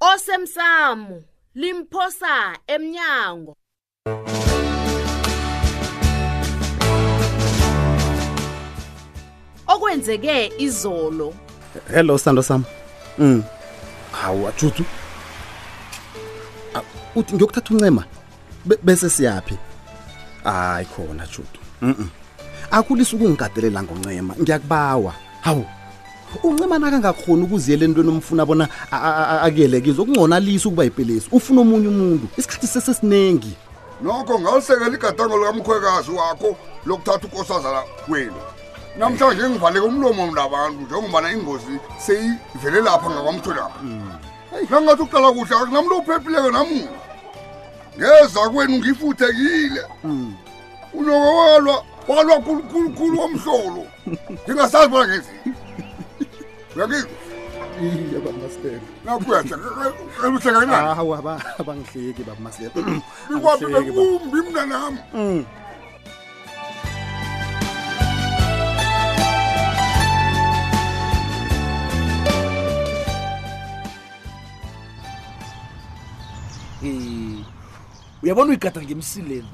osemsamo limphosa emnyango okwenzeke izolo hello sando sam mm hawu ajudu uthi ngiyokuthatha uncema Be- bese siyaphi hayi khona judu mm akulisa ukungikatelela ngoncema ngiyakubawa hawu uncema nakangakhoni ukuziyela entweni omfuna bona a- a- a- akuyele kizo kungonalisa ukuba yipelesi ufuna omunye umuntu isikhathi sesesiningi nokho ngawusekela igadango likamkhwekazi wakho lokuthatha ukosazana kwenu namhlanje ngivaleke umlomo mnabantu njengobana ingozi seyivele lapha ngakwamthulapha Hey, nangathi uqala kuhle akunamntu ophephileko namunye ngeza kwenu ngifuthekile unyoko walwa walwa khulukhulukhulu womhlolo ngingasazi bona ngenzini uyangizwa iye bamasebe nakuyahle eluhlekanyana awu abangihleki bamasebe bikwaphi bekumbi mntanami Eh, uyabona uyigada ngemsileni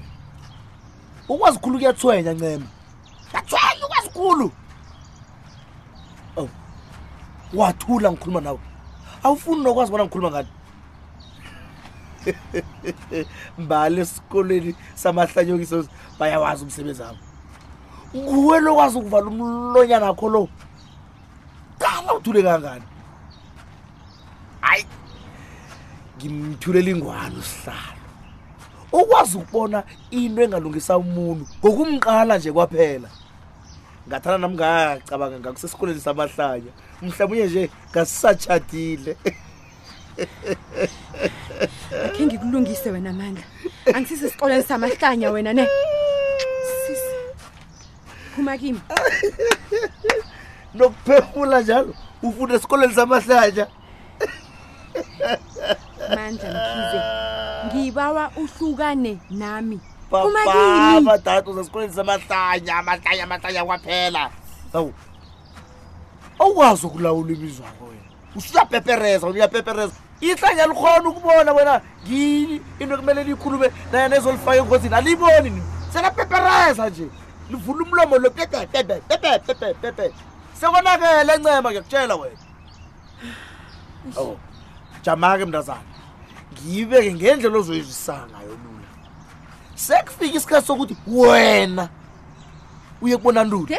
ukwazi khulu kuyathwenya ncema yathwenya ukwazi khulu aw wathula ngikhuluma nawe awufuni nokwazi bona ngikhuluma ngani mbali esikoleni samahlanyokiso bayawazi umsebenzi abo nguwe lokwazi ukuvala umlonyana kho lo qala uthule kangani hayi ngimthulela ingwani usihlalo ukwazi ukubona into engalungisa umuntu ngokumqala nje kwaphela ngathana nam ngacabanga ngakusesikoleni samahlanya mhlawumbe unye nje ngasisatshadile akhe ngikulungise wena mandla angisise sikolweni samahlanya wena ne phuma kimi nokuphefula njalo ufunda esikolweni samahlanya mandla mkhize ngibawa uhlukane nami papa dade usesikolweni samahlanya amahlanya amahlanya kwaphela awu awukwazi ukulawula ibizwako wena usuyapepereza uyapepereza ihlanya likhona ukubona wena ngini into kumele liyikhulume nayena ezolifaka engozini aliyiboni ni selapepereza nje livula umlomo lo pepepepepepepepepe sekonakele ncema ngiyakutshela wena o jama-ke mntazana ngiyibeke ngendlela ozoyizwisanga ngayo lula sekufika isikhathi sokuthi wena uye kubona lula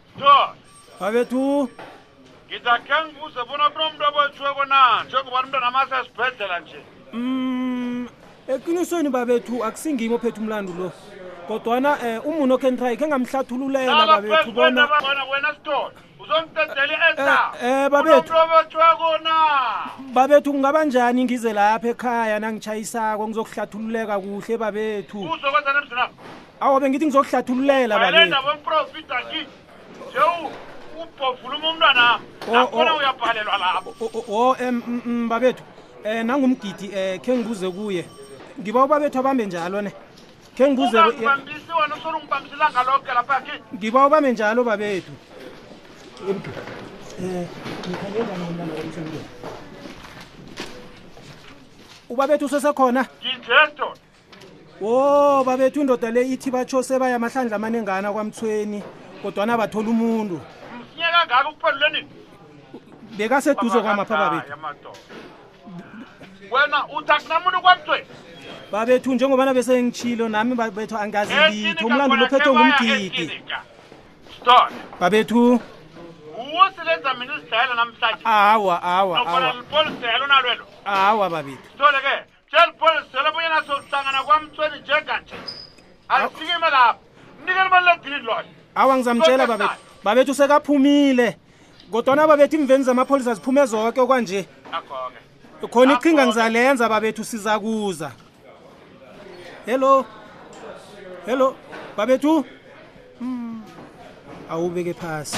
George. Babetu. Ngidakhe ngibuze bona bro umuntu abotshiweko na njengoba umntwana amase esibhedlela nje. Mm, eqinisweni babethu akusingimo phethe umlando lo. Kodwana eh umuntu okhe ngitrayi ke ngamhlathululela babethu bona. Wena wena Sithole. Uzongidedela i-esa. Eh, eh babethu. Umuntu abotshiweko na. Babethu kungaba njani ngize lapha ekhaya nangichayisako ngizokuhlathululeka kuhle babethu. Uzokwenza nemzina. awa bengithi ngizokuhlathululela bakithi ubhovuluma umntwana akhona uyabhalelwa lapho o um babethu um nangumgidi um khe ngibuze kuye ngiba ubabethu abambe njalo ne khe ngibuze ngiba ubambe njalo babethu ubabethu usesekhona wo babethu indoda le ithi batsho sebaya amahlandla amanengana kwamthweni kodwana bathola umuntu msinyeka ngako kuphelule nini bekaseduze kwamapha babethu wena uthi akunamuntu kwamthweni babethu njengobana bese ngitshilo nami babethu angazi litho umlando lophethwe ngumgidi babethu usilenza mina izidayela namhlanje awa awa awa awa babethu tshel pole sele bonyana sohlangana kwamtsweni njenganje alisikime lapho mnikele imaledini loyo awa ngizamtshela babethu babethu sekaphumile kodwana babethu imveni zamapholisa ziphume zonke okwanje khona iqhinga ngizalenza babethu sizakuza hello hello babethu hmm. awubeke phasi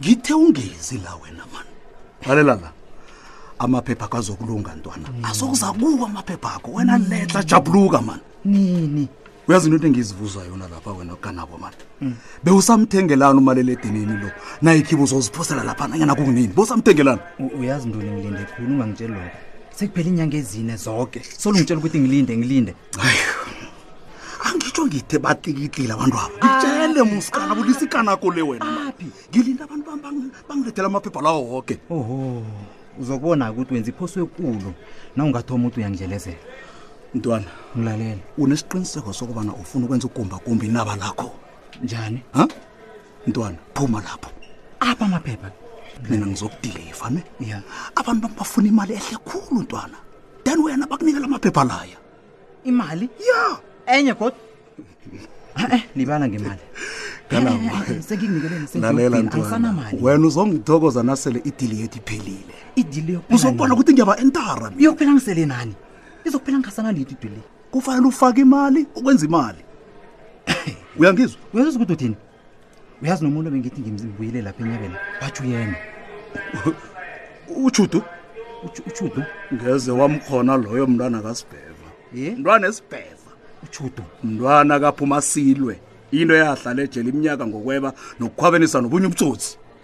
ngithe ungezi la wena mani lalela la amaphepha akho azokulunga ntwana mm. asokuza kuwo amaphepha akho wena mm. letla jabuluka mani nini uyazi into engizibuza yona lapha wena okanabo mani mm. bewusamthengelani umaleledenini lo nayikhibe uzoziphosela lapha nanyana kunini bowusamthengelani uyazi ntoni ngilinde khulu ungangitsheli lokho sekuphela iinyanga ezine zoke solungitshela ukuthi ngilinde ngilinde angitsho ngithe batikitile abantu abo ngitshele musikana bulisikanako le wena aphi ngilinda abantu bam bang- bangilethela amaphepha lawo woke oho uzokubona ukuthi wenza iphoso ekulu na ungathoma ukuthi uyangidlelezela mntwana ngilalela unesiqiniseko sokubana ufuna ukwenza ukumbakumbi inaba lakho njani ha mntwana phuma lapho apha amaphepha mina ngizokudiliva ne ya abantu bam bafuna imali ehle khulu mntwana then wena bakunikela amaphepha laya imali ya enye kodwa e-e libala ngemali lalela ntwana wena uzongithokoza nasele idili yethu iphelile idili uzokubona ukuthi ngiyaba entara mina. iyokuphela ngisele nani izokuphela ngisana lithi idwile kufanele ufake imali ukwenza imali uyangizwa uyazuza ukuthi uthini uyazi nomuntu bengithi ngimzibuyile lapha enyabeni batsho uyena utshudu utshudu ngeze wamkhona loyo mntwana kasibheva mntwana esibheva utshudu mntwana kaphuma silwe into yahlala ejela iminyaka ngokweba nokukhwabenisa nobunye ubutsotsi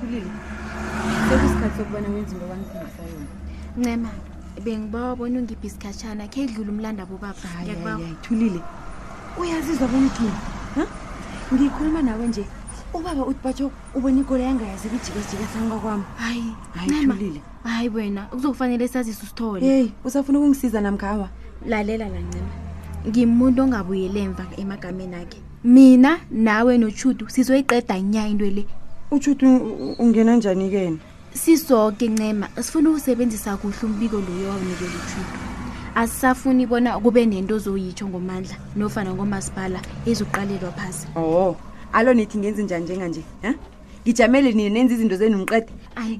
thulile sekusikhathi sokubona wenza into kwangiphindisa yona ncema bengibawa bona ungiphi isikhatshana khe idlula umlanda bobaba thulile uyazizwa bona uthula ngikhuluma nawe nje ubaba uthi batsho ubona ikolo yangayazi kujikajika sanga kwami hayi hayiulile hayi wena kuzokufanele saziso sithole heyi usafuna ukungisiza namkhawa lalela lancema ngimuntu ongabuyele emva emagameni akhe mina nawe notshudu sizoyiqeda nya into le utshudu ungena njani kena sisoke ncema sifuna ukusebenzisa kuhle umbiko loyo wawunikela utshudu asisafuni bona kube nento ozoyitsho ngomandla nofana ngomasipala ezoqalelwa phasi o oh, alo nithi ngenzi njani njenganje um ngijamele nini nenza izinto zenu ngiqede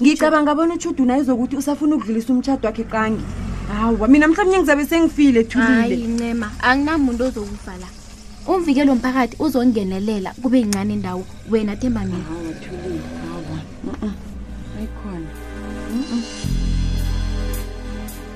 ngicabanga bona utshudu naye zokuthi usafuna ukudlulisa umtshado wakhe qangi hawa mina mhlawumnye ngizabe sengifile ethulile ncema anginamuntu ozokufa la umvikelo womphakathi uzongenelela kube yincane indawo wena themba mina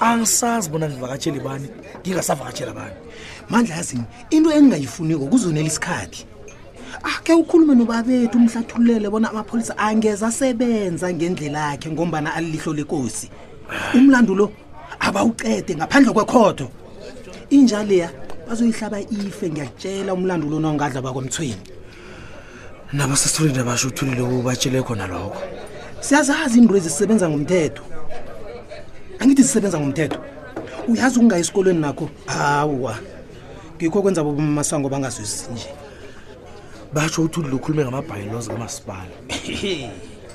angisazi bona ngivakatshele bani ngingasavakatshela bani mandla yazini into engingayifuniko kuzonela isikhathi akhe ah, ukhulume nobabethu umhlathululele bona amapholisa angeza asebenza ngendlela yakhe ngombana alilihlo lekosi umlando lo abawucede ngaphandle kwekhotho injaleya bazoyihlaba ife ngiyakutshela umlando lo nawungadla bakomthweni nabo sesithulile basho uthulile ubatshele khona lokho siyazazi into ezisebenza ngomthetho angithi zisebenza ngomthetho uyazi ukungayi esikolweni nakho hawa ngikho kwenza bomasango bangazwisisi nje basho uthulile ukhulume ngamabhayilozi kamasipala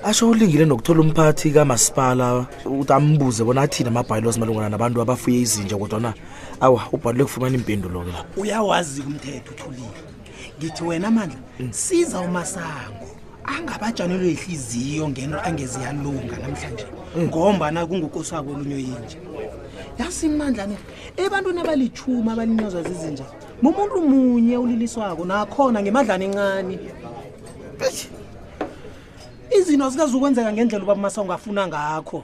asho ulingile nokuthola umphathi kamasipala ukuthi ambuze bona athini amabhayilozi malungana nabantu abafuye izinja kodwana awa ubhalule kufumana iimpendulo-ke lapho uyawazi umthetho uthulile ngithi wena amandla siza umasango angabajanelwe yihliziyo ngento angeziyalunga namhlanje ngombana kungukosi wabo olunye yinje yasini mandlane ebantwini abalitshumi abalinyozwa zizinja mumuntu munye uliliswako nakhona ngemadlana encane izinto zikazukwenzeka ngendlela uba masango afuna ngakho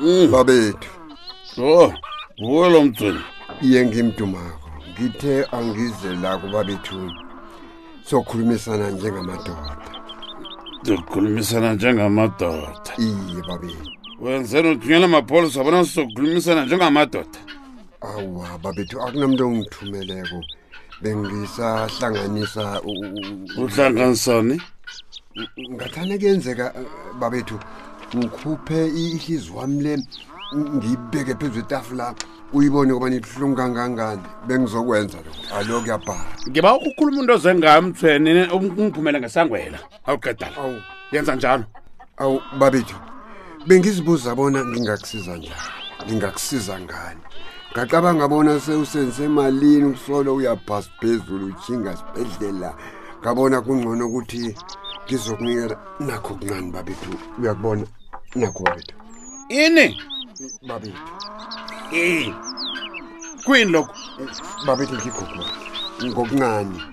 Mm. babethu Oh, nguwe lo mgcini. iye ngimdumako ngithe angize la kubabethu sokhulumisana njengamadoda Sikhulumisana njengamadoda. iye babethu Wenzela uthunyela amapholisa bona sizokhulumisana njengamadoda. awa babethu akunamuntu ongithumeleko bengisahlanganisa uhlanganisani ngathane kuyenzeka eh, babethu ngikhuphe ihlizi wami le ngiyibeke phezu etafula uyibone kobana ibuhlungu kangangani bengizokwenza lo alo kuyabhala ngiba ukhuluma into ozengayo mthweni ungiphumela ngesangwela awuqedala yenza njalo awu babethu bengizibuza bona ngingakusiza njani ngingakusiza ngani ngacabanga bona sewusenze emalini usolo uyabhasi phezulu utshinga sibhedlela ngabona kungcono ukuthi ngizokunikela nakho kuncane babethu uyakubona nakho babethu ini babethu kuyini lokho babethu ngigugu ngokuncane